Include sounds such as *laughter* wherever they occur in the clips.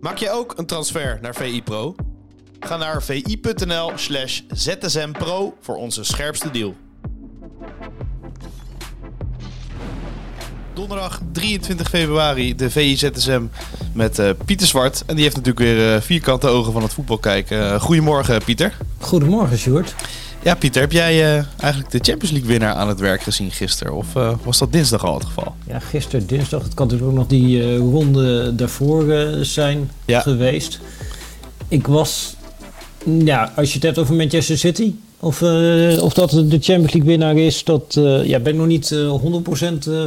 Maak je ook een transfer naar VI Pro? Ga naar vi.nl slash zsmpro voor onze scherpste deal. Donderdag 23 februari de VI ZSM met uh, Pieter Zwart. En die heeft natuurlijk weer uh, vierkante ogen van het voetbal kijken. Uh, goedemorgen Pieter. Goedemorgen Sjoerd. Ja Pieter, heb jij eigenlijk de Champions League winnaar aan het werk gezien gisteren? Of was dat dinsdag al het geval? Ja, gisteren dinsdag. Het kan natuurlijk ook nog die ronde daarvoor zijn ja. geweest. Ik was ja, als je het hebt over Manchester City, of, uh, of dat de Champions League winnaar is, dat uh, ja, ben ik nog niet uh,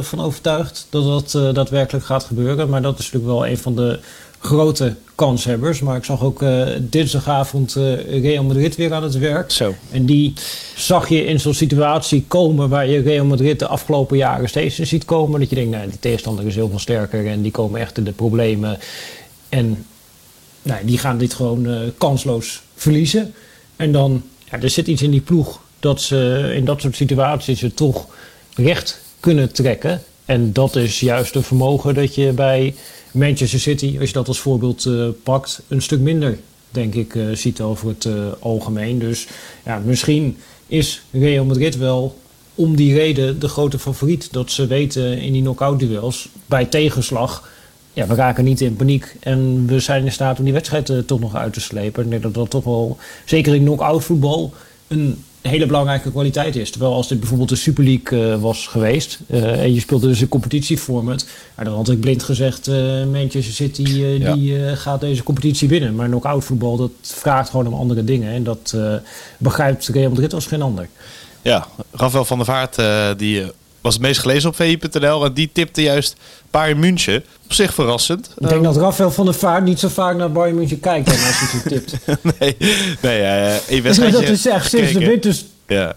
100% van overtuigd dat dat daadwerkelijk gaat gebeuren. Maar dat is natuurlijk wel een van de grote kanshebbers. Maar ik zag ook dinsdagavond Real Madrid weer aan het werk. Zo. En die zag je in zo'n situatie komen waar je Real Madrid de afgelopen jaren steeds in ziet komen. Dat je denkt, nou, die tegenstander is heel veel sterker en die komen echt in de problemen. En nou, die gaan dit gewoon kansloos verliezen. En dan, ja, er zit iets in die ploeg dat ze in dat soort situaties het toch recht kunnen trekken. En dat is juist een vermogen dat je bij Manchester City, als je dat als voorbeeld uh, pakt, een stuk minder, denk ik, uh, ziet over het uh, algemeen. Dus ja, misschien is Real Madrid wel om die reden de grote favoriet. Dat ze weten in die knock-out duels bij tegenslag ja, we raken niet in paniek en we zijn in staat om die wedstrijd toch nog uit te slepen. Ik denk dat dat toch wel, zeker in knock-out voetbal, een hele belangrijke kwaliteit is. Terwijl als dit bijvoorbeeld de Super League uh, was geweest uh, en je speelde dus een competitieformat, dan had ik blind gezegd, Manchester City die gaat deze competitie winnen. Maar knock-out voetbal, dat vraagt gewoon om andere dingen en dat begrijpt Real Madrid als geen ander. Ja, Rafael van der Vaart die was het meest gelezen op VI.nl. En die tipte juist Bayern München. Op zich verrassend. Ik denk dat Rafael van der Vaart niet zo vaak naar Bayern München kijkt als hij zo tipt. *laughs* nee, nee uh, Dat is echt sinds de winters... Ja.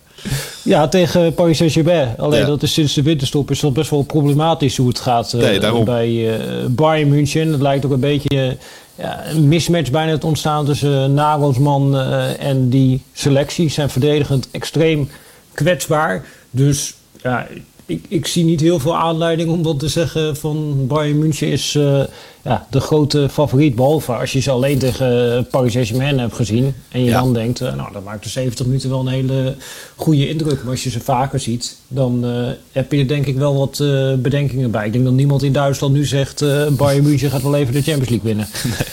Ja, tegen Paris Saint-Germain. Alleen dat is sinds de winterstop is dat best wel problematisch hoe het gaat uh, bij uh, Bayern München. Het lijkt ook een beetje ja, een mismatch bijna te ontstaan tussen Nagelsman en die selectie. Zijn verdedigend extreem kwetsbaar. Dus ja, ik, ik zie niet heel veel aanleiding om dan te zeggen van Bayern München is uh, ja, de grote favoriet. Behalve als je ze alleen tegen Paris Saint-Germain hebt gezien. En je dan denkt, uh, nou dat maakt de 70 minuten wel een hele goede indruk. Maar als je ze vaker ziet, dan uh, heb je er denk ik wel wat bedenkingen bij. Ik denk dat niemand in Duitsland nu zegt, Bayern München gaat wel even de Champions League winnen. *laughs*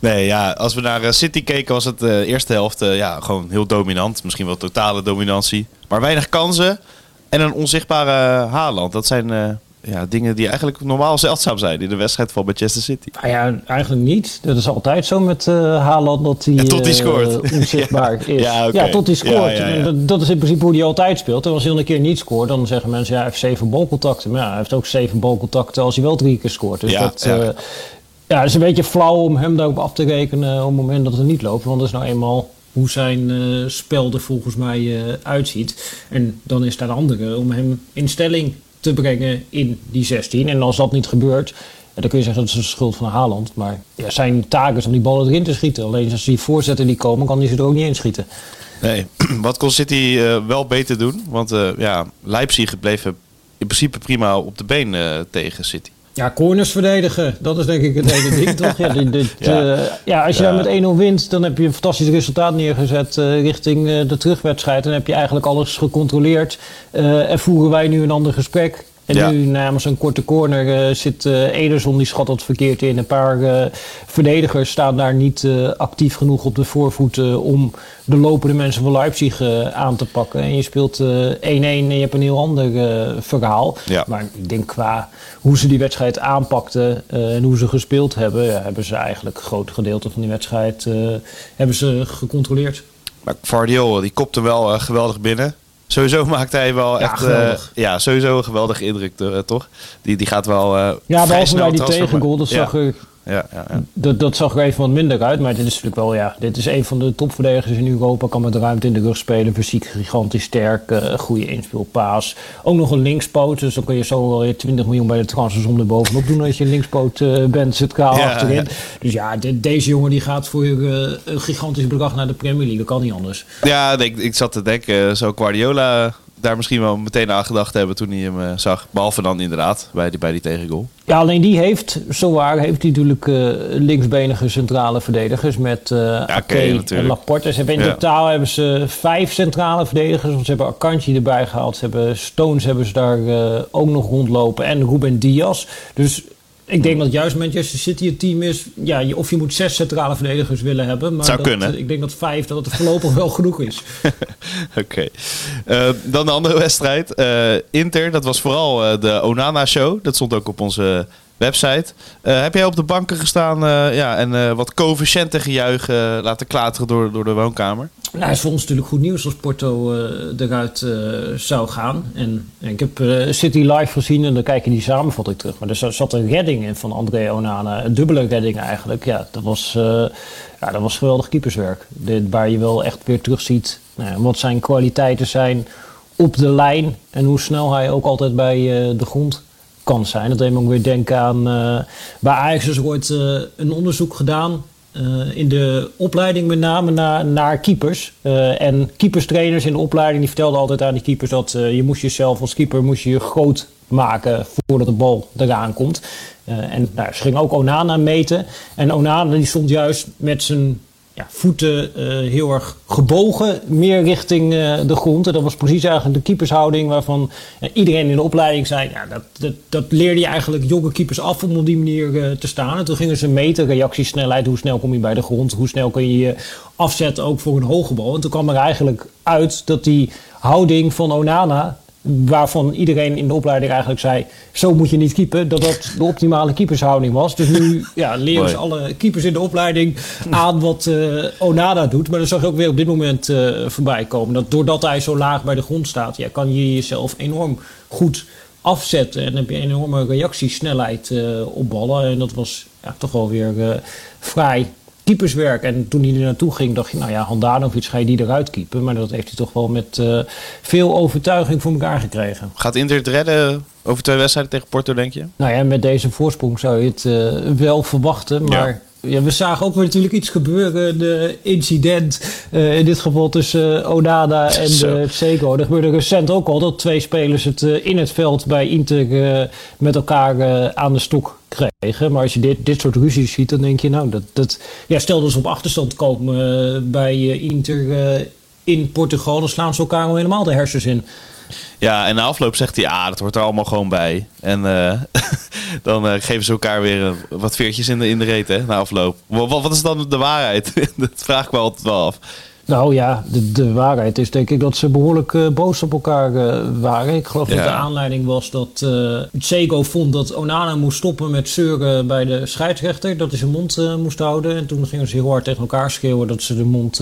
Nee, nee ja, als we naar City keken was het de eerste helft ja, gewoon heel dominant. Misschien wel totale dominantie. Maar weinig kansen. En een onzichtbare Haaland. Dat zijn uh, ja, dingen die eigenlijk normaal *laughs* zeldzaam zijn in de wedstrijd van Manchester City. Nou ja, eigenlijk niet. Dat is altijd zo met uh, Haaland dat hij *laughs* tot scoort. Uh, *laughs* onzichtbaar is. Ja, ja, tot hij scoort. Dat, dat, is in principe hoe hij altijd speelt. En als hij een keer niet scoort, dan zeggen mensen ja, hij heeft zeven balcontacten. Maar ja, hij heeft ook zeven balcontacten als hij wel drie keer scoort. Dus dat, ja. ja, het is een beetje flauw om hem daarop af te rekenen op het moment dat het niet loopt. Want dat is nou eenmaal hoe zijn uh, spel er volgens mij uh, uitziet. En dan is daar de andere om hem in stelling te brengen in die 16. En als dat niet gebeurt, dan kun je zeggen dat is de schuld van Haaland. Maar ja, zijn taak is om die ballen erin te schieten. Alleen als die voorzetten die komen, kan hij ze er ook niet in schieten. Nee, *clears throat* wat kon City uh, wel beter doen? Want ja, Leipzig bleef in principe prima op de been tegen City. Ja, corners verdedigen. Dat is denk ik het hele ding, toch? Ja, dit, *laughs* ja. Uh, ja. als je ja. daar met 1-0 wint, dan heb je een fantastisch resultaat neergezet uh, richting uh, de terugwedstrijd. Dan heb je eigenlijk alles gecontroleerd. en voeren wij nu een ander gesprek. En ja. nu namens een korte corner uh, zit uh, Ederson, die schat het verkeerd in. Een paar uh, verdedigers staan daar niet actief genoeg op de voorvoet om de lopende mensen van Leipzig aan te pakken. En je speelt 1-1 en je hebt een heel ander verhaal. Ja. Maar ik denk qua hoe ze die wedstrijd aanpakten en hoe ze gespeeld hebben, hebben ze eigenlijk een groot gedeelte van die wedstrijd hebben ze gecontroleerd. Maar Guardiola, die kopte wel geweldig binnen. Sowieso maakt hij wel echt uh, ja, sowieso een geweldige indruk, uh, toch? Die, die gaat wel. Uh, ja, behalve bij die tegengoal, dat zag er ja, ja, ja. Dat, dat zag er even wat minder uit. Maar dit is natuurlijk wel, ja, dit is een van de topverdedigers in Europa. Kan met ruimte in de rug spelen. Fysiek gigantisch sterk. Uh, goede inspeelpaas. Ook nog een linkspoot. Dus dan kun je zo wel weer 20 miljoen bij de transfersom er bovenop doen. Als je een linkspoot uh, bent, zit kaal achterin. Dus ja, de, deze jongen die gaat voor uh, een gigantisch bedrag naar de Premier League. Dat kan niet anders. Ja, ik, ik zat te denken, zo Guardiola daar misschien wel meteen aan gedacht hebben toen hij hem eh, zag. Behalve dan inderdaad bij die, bij die tegengoal. Ja, alleen die heeft, zo waar, heeft hij natuurlijk uh, linksbenige centrale verdedigers met uh, ja, Ake en Laporte. Ze hebben in totaal hebben ze vijf centrale verdedigers. Want ze hebben Akanji erbij gehaald. Ze hebben Stones hebben ze daar ook nog rondlopen. En Ruben Diaz. Dus ik denk dat juist Manchester City het team is. Ja, of je moet zes centrale verdedigers willen hebben. Maar Zou dat, kunnen. Ik denk dat vijf dat het voorlopig wel genoeg is. *laughs* Oké. Uh, dan de andere wedstrijd. Uh, Inter, dat was vooral uh, de Onana-show. Dat stond ook op onze website. heb jij op de banken gestaan ja, en wat coëfficiënten gejuichen laten klateren door, door de woonkamer? Nou, is voor ons natuurlijk goed nieuws als Porto eruit zou gaan. En, en ik heb City live gezien en dan kijk je die samenvatting terug. Maar er zat een redding in van André Onana. Een dubbele redding eigenlijk. Ja, dat was, ja, dat was geweldig keeperswerk. Dit, waar je wel echt weer terugziet nou, wat zijn kwaliteiten zijn op de lijn. En hoe snel hij ook altijd bij de grond kan zijn. Dat deed me ook weer denken aan... bij Ajax is ooit een onderzoek gedaan uh, in de opleiding met name naar, naar keepers. Uh, en keeperstrainers in de opleiding die vertelden altijd aan die keepers dat uh, je moest jezelf als keeper moest je groot maken voordat de bal eraan komt. en nou, ze gingen ook Onana meten. En Onana die stond juist met zijn ja, voeten uh, heel erg gebogen, meer richting uh, de grond. En dat was precies eigenlijk de keepershouding waarvan uh, iedereen in de opleiding zei... Ja, dat, dat, dat leerde je eigenlijk jonge keepers af om op die manier te staan. En toen gingen ze meten, reactiesnelheid, hoe snel kom je bij de grond... hoe snel kun je je afzetten ook voor een hoge bal. En toen kwam er eigenlijk uit dat die houding van Onana waarvan iedereen in de opleiding eigenlijk zei... zo moet je niet keepen, dat dat de optimale keepershouding was. Dus nu ja, leren ze alle keepers in de opleiding aan wat uh, Onana doet. Maar dat zag je ook weer op dit moment uh, voorbij komen. Dat doordat hij zo laag bij de grond staat... Ja, kan je jezelf enorm goed afzetten. En dan heb je een enorme reactiesnelheid uh, op ballen. En dat was ja, toch wel weer vrij keeperswerk. En toen hij er naartoe ging, dacht je, nou ja, Handanovic ga je die eruit keepen. Maar dat heeft hij toch wel met uh, veel overtuiging voor elkaar gekregen. Gaat Inter het redden over twee wedstrijden tegen Porto, denk je? Nou ja, met deze voorsprong zou je het uh, wel verwachten. Maar ja. Ja, we zagen ook weer natuurlijk iets gebeuren. De incident, uh, in dit geval tussen uh, Onana en uh, Tseko. Er gebeurde recent ook al dat twee spelers het in het veld bij Inter met elkaar aan de stok kregen. Maar als je dit, dit soort ruzies ziet, dan denk je nou, dat, dat ja, stel dat ze op achterstand komen bij Inter in Portugal, dan slaan ze elkaar al helemaal de hersens in. Ja, en na afloop zegt hij, ah, dat hoort er allemaal gewoon bij. En *laughs* dan geven ze elkaar weer wat veertjes in de, in de reet, hè, na afloop. Wat, wat is dan de waarheid? *laughs* dat vraag ik me altijd wel af. Nou ja, de, de waarheid is denk ik dat ze behoorlijk uh, boos op elkaar uh, waren. Ik geloof ja. dat de aanleiding was dat uh, Sego vond dat Onana moest stoppen met zeuren bij de scheidsrechter. Dat hij zijn mond moest houden. En toen gingen ze heel hard tegen elkaar schreeuwen dat ze de mond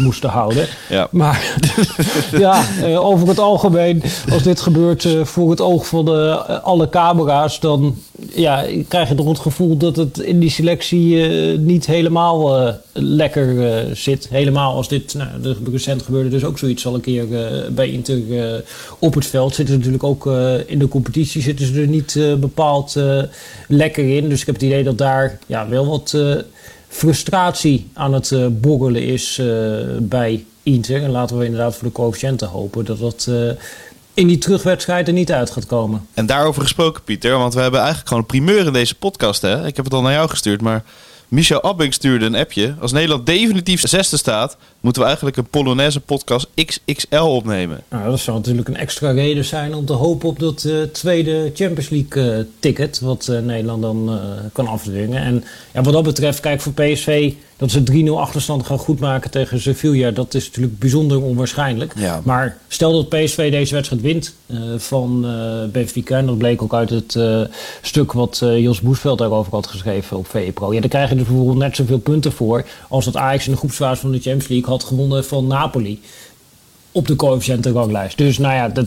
moesten houden. *laughs* Ja. Maar *laughs* ja, over het algemeen, als dit gebeurt voor het oog van de, alle camera's, dan ja, krijg je toch het gevoel dat het in die selectie niet helemaal lekker zit. Helemaal als dit, nou, de, recent gebeurde dus ook zoiets al een keer uh, bij Inter uh, op het veld. Zitten ze natuurlijk ook uh, in de competitie, zitten ze er niet bepaald lekker in. Dus ik heb het idee dat daar ja, wel wat frustratie aan het borrelen is bij Inter. En laten we inderdaad voor de coëfficiënten hopen dat dat in die terugwedstrijd er niet uit gaat komen. En daarover gesproken, Pieter, want we hebben eigenlijk gewoon een primeur in deze podcast. Hè? Ik heb het al naar jou gestuurd, maar Michel Abbing stuurde een appje. Als Nederland definitief zesde staat, moeten we eigenlijk een Polonaise podcast XXL opnemen. Nou, dat zou natuurlijk een extra reden zijn om te hopen op dat uh, tweede Champions League uh, ticket. Wat uh, Nederland dan kan afdwingen. En ja, wat dat betreft, kijk voor PSV dat ze 3-0 achterstand gaan goedmaken tegen Sevilla, dat is natuurlijk bijzonder onwaarschijnlijk. Ja. Maar stel dat PSV deze wedstrijd wint uh, van uh, Benfica, en dat bleek ook uit het uh, stuk wat Jos Boesveld daarover had geschreven op VPRO. Ja, dan krijg je er bijvoorbeeld net zoveel punten voor als dat Ajax in de groepsfase van de Champions League had gewonnen van Napoli op de coëfficiëntenranglijst. Dus nou ja, dat,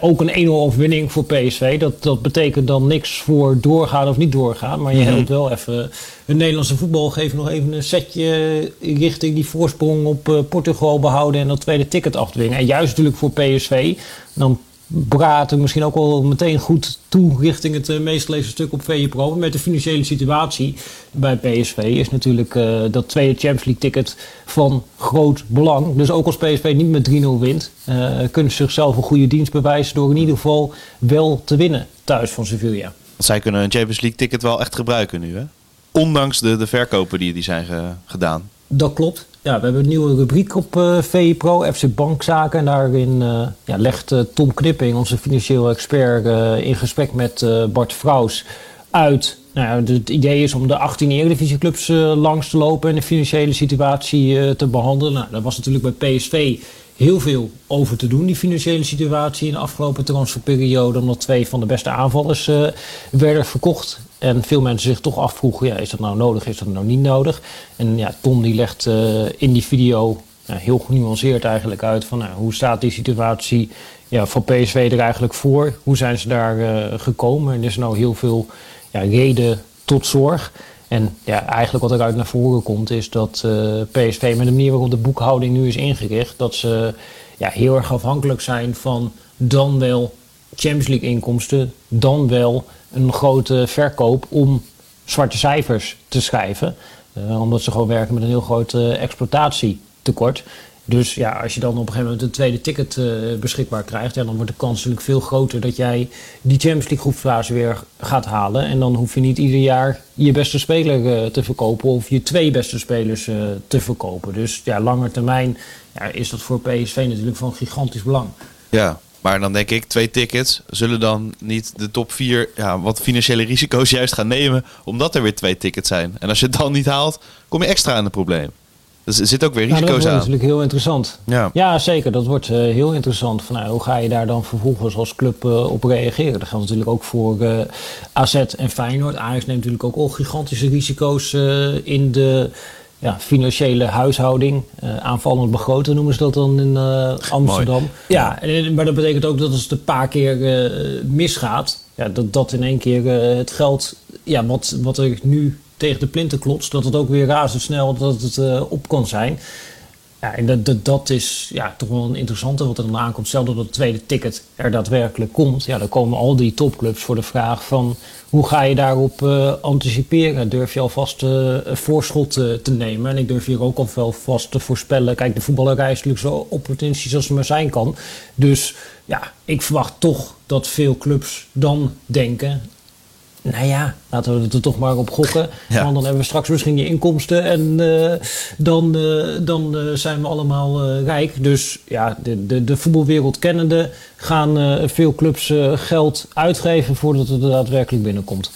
ook een 1-0 overwinning voor PSV. Dat, dat betekent dan niks voor doorgaan of niet doorgaan. Maar je mm -hmm. helpt wel even het Nederlandse voetbal. Geeft nog even een setje richting die voorsprong op uh, Portugal behouden. En dat tweede ticket afdwingen. En juist natuurlijk voor PSV. Dan praten misschien ook wel meteen goed toe richting het uh, meest gelezen stuk op VE Pro. Met de financiële situatie bij PSV is natuurlijk uh, dat tweede Champions League ticket van groot belang. Dus ook als PSV niet met 3-0 wint, uh, kunnen ze zichzelf een goede dienst bewijzen door in ieder geval wel te winnen thuis van Sevilla. Zij kunnen een Champions League ticket wel echt gebruiken nu, hè? Ondanks de, de verkopen die, die zijn ge, gedaan. Dat klopt. Ja, we hebben een nieuwe rubriek op uh, VE Pro, FC Bankzaken. En daarin uh, ja, legt uh, Tom Knipping, onze financieel expert, in gesprek met Bart Vrouws uit. Nou, het idee is om de 18 Eredivisieclubs langs te lopen en de financiële situatie te behandelen. Nou, dat was natuurlijk bij PSV heel veel over te doen, die financiële situatie in de afgelopen transferperiode. Omdat twee van de beste aanvallers werden verkocht. En veel mensen zich toch afvroegen, ja, is dat nou nodig, is dat nou niet nodig? En ja, Tom die legt uh, in die video heel genuanceerd eigenlijk uit van nou, hoe staat die situatie ja, van PSV er eigenlijk voor? Hoe zijn ze daar uh, gekomen? En is er nou heel veel ja, reden tot zorg? En ja, eigenlijk wat eruit naar voren komt is dat uh, PSV met de manier waarop de boekhouding nu is ingericht, dat ze ja, heel erg afhankelijk zijn van dan wel Champions League inkomsten, dan wel een grote verkoop om zwarte cijfers te schrijven. Uh, omdat ze gewoon werken met een heel groot uh, exploitatietekort. Dus ja, als je dan op een gegeven moment een tweede ticket uh, beschikbaar krijgt, ja, dan wordt de kans natuurlijk veel groter dat jij die Champions League groepsfase weer gaat halen. En dan hoef je niet ieder jaar je beste speler te verkopen of je twee beste spelers te verkopen. Dus ja, langer termijn ja, is dat voor PSV natuurlijk van gigantisch belang. Ja, maar dan denk ik, twee tickets zullen dan niet de top vier ja, wat financiële risico's *laughs* juist gaan nemen, omdat er weer twee tickets zijn. En als je het dan niet haalt, kom je extra in het probleem. Dus er zit ook weer risico's nou, dat aan. Dat is natuurlijk heel interessant. Ja, ja zeker. Dat wordt uh, heel interessant. Van, nou, hoe ga je daar dan vervolgens als club uh, op reageren? Dat geldt natuurlijk ook voor uh, AZ en Feyenoord. Ajax neemt natuurlijk ook al gigantische risico's in de ja, financiële huishouding, uh, aanvallend begroten noemen ze dat dan in uh, Amsterdam. Mooi. Ja, en, maar dat betekent ook dat als het een paar keer uh, misgaat, ja, dat, dat in één keer het geld, ja, wat, wat er nu tegen de plinten klotst, dat het ook weer razendsnel dat het op kan zijn. Ja, en dat, dat, dat is ja, toch wel een interessante wat er dan aankomt. Stel dat het tweede ticket er daadwerkelijk komt. Ja, dan komen al die topclubs voor de vraag van... hoe ga je daarop uh, anticiperen? Durf je alvast uh, voorschot uh, te nemen? En ik durf hier ook al vast te voorspellen. Kijk, de voetballerij is natuurlijk zo opportunistisch als het maar zijn kan. Dus ja, ik verwacht toch dat veel clubs dan denken nou ja, laten we er toch maar op gokken. *laughs* Want dan hebben we straks misschien die inkomsten en uh, dan, uh, dan uh, zijn we allemaal rijk. Dus ja, de, de, de voetbalwereld kennende gaan veel clubs geld uitgeven voordat het er daadwerkelijk binnenkomt.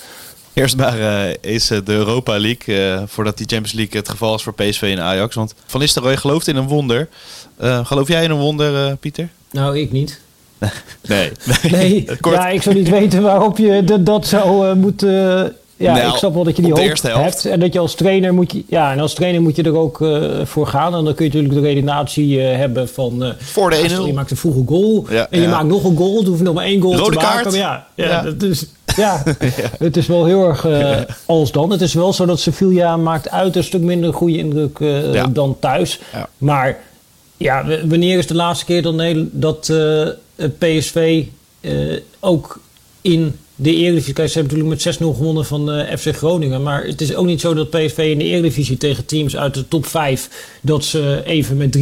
Eerst maar is de Europa League, voordat die Champions League het geval is voor PSV en Ajax. Want Van Nistelrooy gelooft in een wonder. geloof jij in een wonder, Pieter? Nou, ik niet. *laughs* Nee. Nee, *laughs* ja, ik zou niet weten waarop je dat, dat zou uh, moeten... ja, nou, ik snap wel dat je die hoop hebt. En dat je als trainer moet je... Ja, en als trainer moet je er ook uh, voor gaan. En dan kun je natuurlijk de redenatie uh, hebben van... voor de 1-0. Je maakt een vroege goal. Ja, en je ja. maakt nog een goal. Dan hoef je nog maar één goal Rode te kaart. maken. Ja, ja, ja. Dat is, ja, *laughs* het is wel heel erg als dan. Het is wel zo dat Sevilla maakt uit een stuk minder goede indruk dan thuis. Maar ja, wanneer is de laatste keer dan dat PSV uh, ook in de Eredivisie. Ze hebben natuurlijk met 6-0 gewonnen van uh, FC Groningen. Maar het is ook niet zo dat PSV in de Eredivisie tegen teams uit de top 5... dat ze even met 3-0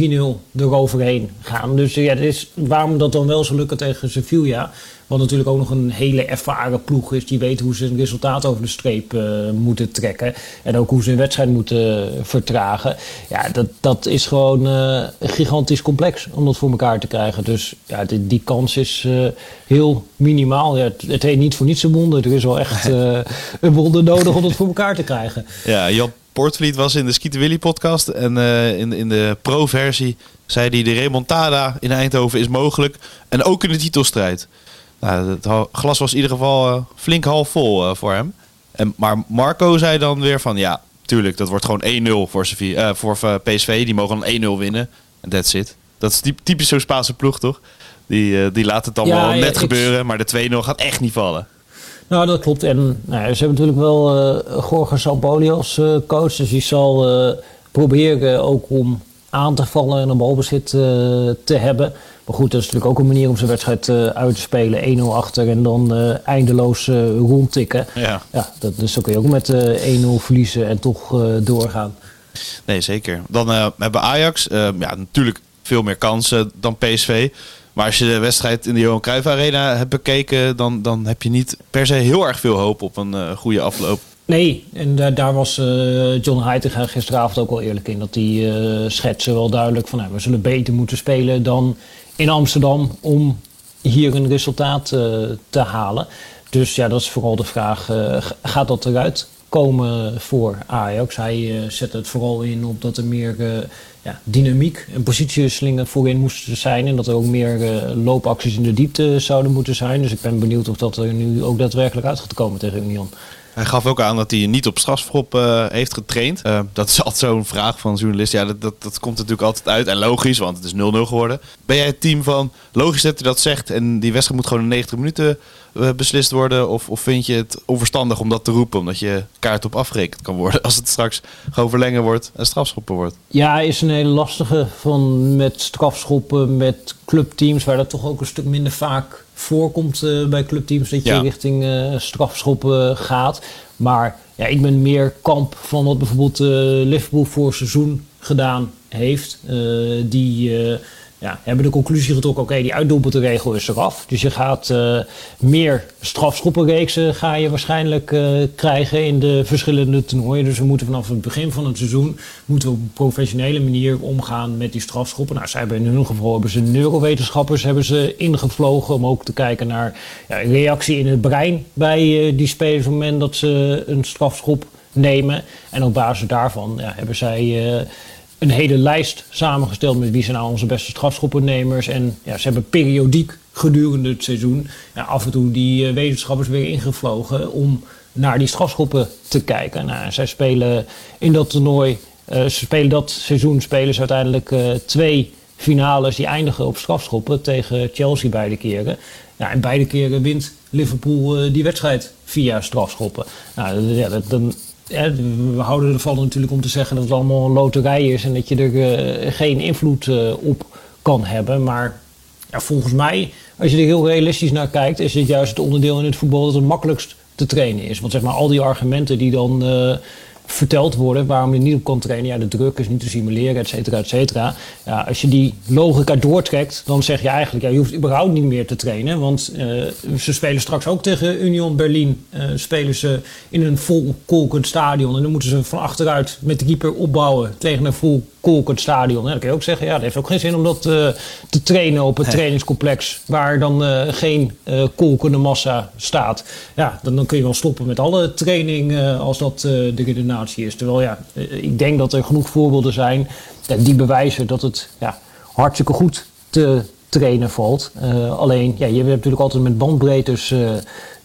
eroverheen gaan. Dus ja, is, waarom dat dan wel zo lukken tegen Sevilla... Wat natuurlijk ook nog een hele ervaren ploeg is. Die weet hoe ze een resultaat over de streep uh, moeten trekken. En ook hoe ze een wedstrijd moeten vertragen. Ja, dat, dat is gewoon uh, gigantisch complex om dat voor elkaar te krijgen. Dus ja, die, die kans is uh, heel minimaal. Ja, het, het, heet niet voor niets een wonder. Er is wel echt een wonder nodig om dat voor elkaar te krijgen. *laughs* Ja, Jan Portvliet was in de Skieten Willy podcast. En in, in de pro-versie zei hij... de remontada in Eindhoven is mogelijk. En ook in de titelstrijd. Nou, het glas was in ieder geval uh, flink half vol uh, voor hem. En, maar Marco zei dan weer van ja, tuurlijk, dat wordt gewoon 1-0 voor, uh, voor PSV. Die mogen dan 1-0 winnen. En that's it. Dat is typisch zo'n Spaanse ploeg, toch? Die, die laat het dan ja, wel net ja, gebeuren, maar de 2-0 gaat echt niet vallen. Nou, dat klopt. En nou, ze hebben natuurlijk wel uh, Jorge Sampaoli als uh, coach. Dus die zal uh, proberen ook om aan te vallen en een balbezit te hebben. Maar goed, dat is natuurlijk ook een manier om zijn wedstrijd uit te spelen. 1-0 achter en dan eindeloos rondtikken. Ja. Ja, dat, dus dan kun je ook met 1-0 verliezen en toch doorgaan. Nee, zeker. Dan hebben Ajax ja, natuurlijk veel meer kansen dan PSV. Maar als je de wedstrijd in de Johan Cruijff Arena hebt bekeken, dan, dan heb je niet per se heel erg veel hoop op een uh, goede afloop. Nee, en daar was uh, John Heitinga gisteravond ook al eerlijk in. Dat die uh, schetsen wel duidelijk van nou, we zullen beter moeten spelen dan in Amsterdam om hier een resultaat te halen. Dus ja, dat is vooral de vraag, gaat dat eruit komen voor Ajax? Hij zet het vooral in op dat er meer ja, dynamiek en positiewisselingen voorin moesten zijn. En dat er ook meer loopacties in de diepte zouden moeten zijn. Dus ik ben benieuwd of dat er nu ook daadwerkelijk uit gaat komen tegen Union. Hij gaf ook aan dat hij niet op strafschop uh, heeft getraind. Uh, dat is *laughs* altijd zo'n vraag van journalisten. Ja, dat, dat, dat, komt natuurlijk altijd uit. En logisch, want het is 0-0 geworden. Ben jij het team van, logisch dat hij dat zegt... en die wedstrijd moet gewoon in 90 minuten uh, beslist worden? Of, of vind je het onverstandig om dat te roepen... omdat je kaart op afgerekend kan worden... *laughs* als het straks gewoon verlengen wordt en strafschoppen wordt? Ja, is een hele lastige van met strafschoppen, met clubteams... waar dat toch ook een stuk minder vaak voorkomt uh, bij clubteams dat je ja. richting uh, strafschoppen gaat. Maar ja, ik ben meer kamp van wat bijvoorbeeld Liverpool voor seizoen gedaan heeft. die ja, hebben de conclusie getrokken, oké, okay, die regel is eraf. Dus je gaat uh, meer strafschoppenreeksen ga je waarschijnlijk uh, krijgen in de verschillende toernooien. Dus we moeten vanaf het begin van het seizoen moeten we op een professionele manier omgaan met die strafschoppen. Nou, zij hebben in hun geval hebben ze neurowetenschappers hebben ze ingevlogen om ook te kijken naar ja, reactie in het brein bij uh, die spelers op het moment dat ze een strafschop nemen. En op basis daarvan ja, hebben zij een hele lijst samengesteld met wie zijn nou onze beste strafschoppennemers. En ja, ze hebben periodiek gedurende het seizoen ja, af en toe die uh, wetenschappers weer ingevlogen om naar die strafschoppen te kijken. Nou, zij spelen in dat toernooi, uh, ze spelen dat seizoen spelen ze uiteindelijk uh, twee finales die eindigen op strafschoppen tegen Chelsea beide keren. Ja, en beide keren wint Liverpool die wedstrijd via strafschoppen. Nou, ja, dan we houden ervan natuurlijk om te zeggen dat het allemaal een loterij is en dat je er uh, geen invloed uh, op kan hebben. Maar ja, volgens mij, als je er heel realistisch naar kijkt, is dit juist het onderdeel in het voetbal dat het makkelijkst te trainen is. Want zeg maar, al die argumenten die dan uh, verteld worden waarom je niet op kan trainen. Ja, de druk is niet te simuleren, et cetera, et cetera. Ja, als je die logica doortrekt, dan zeg je eigenlijk, ja, je hoeft überhaupt niet meer te trainen. Want uh, ze spelen straks ook tegen Union Berlin. Uh, spelen ze in een vol kolkend stadion. En dan moeten ze van achteruit met de keeper opbouwen tegen een vol kolkend stadion. Dan kun je ook zeggen, ja, dat heeft ook geen zin om dat uh, te trainen op een nee. trainingscomplex waar dan uh, geen uh, kolkende massa staat. Ja, dan, dan, kun je wel stoppen met alle training als dat de redenatie is. Terwijl ja, ik denk dat er genoeg voorbeelden zijn die bewijzen dat het ja, hartstikke goed te trainen valt. alleen, ja, je hebt natuurlijk altijd met bandbreedtes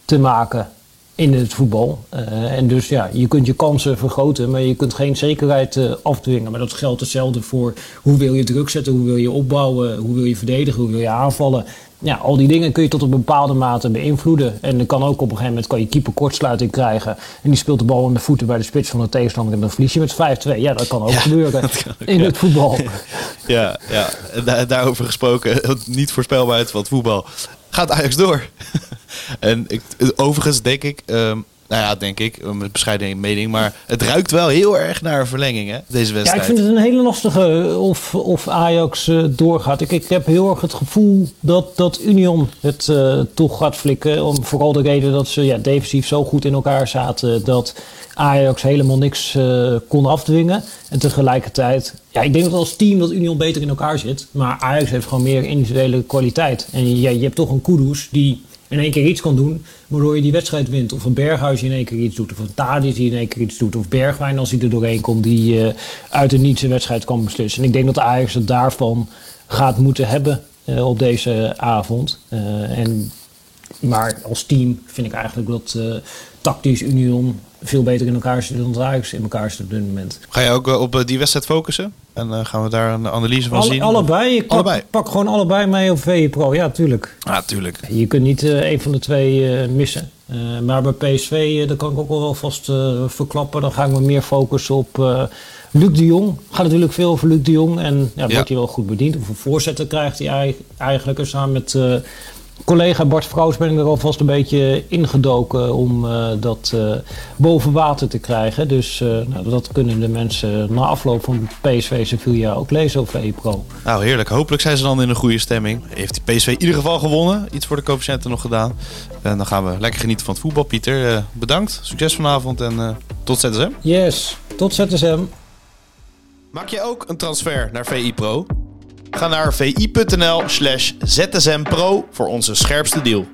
te maken in het voetbal. Uh, en dus ja, je kunt je kansen vergroten, maar je kunt geen zekerheid uh, afdwingen. Maar dat geldt hetzelfde voor hoe wil je druk zetten, hoe wil je opbouwen, hoe wil je verdedigen, hoe wil je aanvallen. Ja, al die dingen kun je tot een bepaalde mate beïnvloeden. En dan kan ook op een gegeven moment kan je keeper kortsluiting krijgen. En die speelt de bal in de voeten bij de spits van de tegenstander en dan verlies je met 5-2. Ja, dat kan ook gebeuren kan ook, in ja. het voetbal. *laughs* Ja, ja. En daarover gesproken, *laughs* niet voorspelbaarheid van het voetbal. Gaat Ajax door? *laughs* en ik, overigens denk ik, um, nou ja, denk ik, een bescheiden mening, maar het ruikt wel heel erg naar een verlenging, hè, deze wedstrijd. Ja, ik vind het een hele lastige of, of Ajax uh, doorgaat. Ik, ik heb heel erg het gevoel dat, dat Union het uh, toch gaat flikken. Om vooral de reden dat ze ja, defensief zo goed in elkaar zaten dat Ajax helemaal niks uh, kon afdwingen. En tegelijkertijd, ja, ik denk dat als team dat Union beter in elkaar zit. Maar Ajax heeft gewoon meer individuele kwaliteit. En ja, je hebt toch een Kudus die in één keer iets kan doen, waardoor je die wedstrijd wint. Of een Berghuis in één keer iets doet, of een Tadis die in één keer iets doet, of Bergwijn als hij er doorheen komt, die uh, uit de niets een wedstrijd kan beslissen. En ik denk dat Ajax het daarvan gaat moeten hebben uh, op deze avond. Uh, en, maar als team vind ik eigenlijk dat tactisch Union veel beter in elkaar zit dan Ajax in elkaar zit op dit moment. Ga je ook op die wedstrijd focussen? En uh, gaan we daar een analyse van Alle, zien? Allebei. Ik allebei. Pak, pak, gewoon allebei mee op VE Pro. Ja, tuurlijk. Ja, tuurlijk. Je kunt niet uh, een van de twee uh, missen. maar bij PSV, daar kan ik ook wel vast verklappen. Dan ga ik me meer focussen op Luc de Jong gaat natuurlijk veel over Luc de Jong. En ja, Ja. wordt hij wel goed bediend. Of een voorzetter krijgt hij ei- eigenlijk. En samen met eh, collega Bart Vrouws ben ik er alvast een beetje ingedoken om eh, dat eh, boven water te krijgen. Dus eh, nou, dat kunnen de mensen na afloop van PSV Sevilla ook lezen over EPRO. Nou, heerlijk. Hopelijk zijn ze dan in een goede stemming. Heeft die PSV in ieder geval gewonnen. Iets voor de coëfficiënten nog gedaan. En dan gaan we lekker genieten van het voetbal. Pieter, bedankt. Succes vanavond en eh, tot ZSM. Yes, tot ZSM. Maak je ook een transfer naar VI Pro? Ga naar vi.nl slash zsmpro voor onze scherpste deal.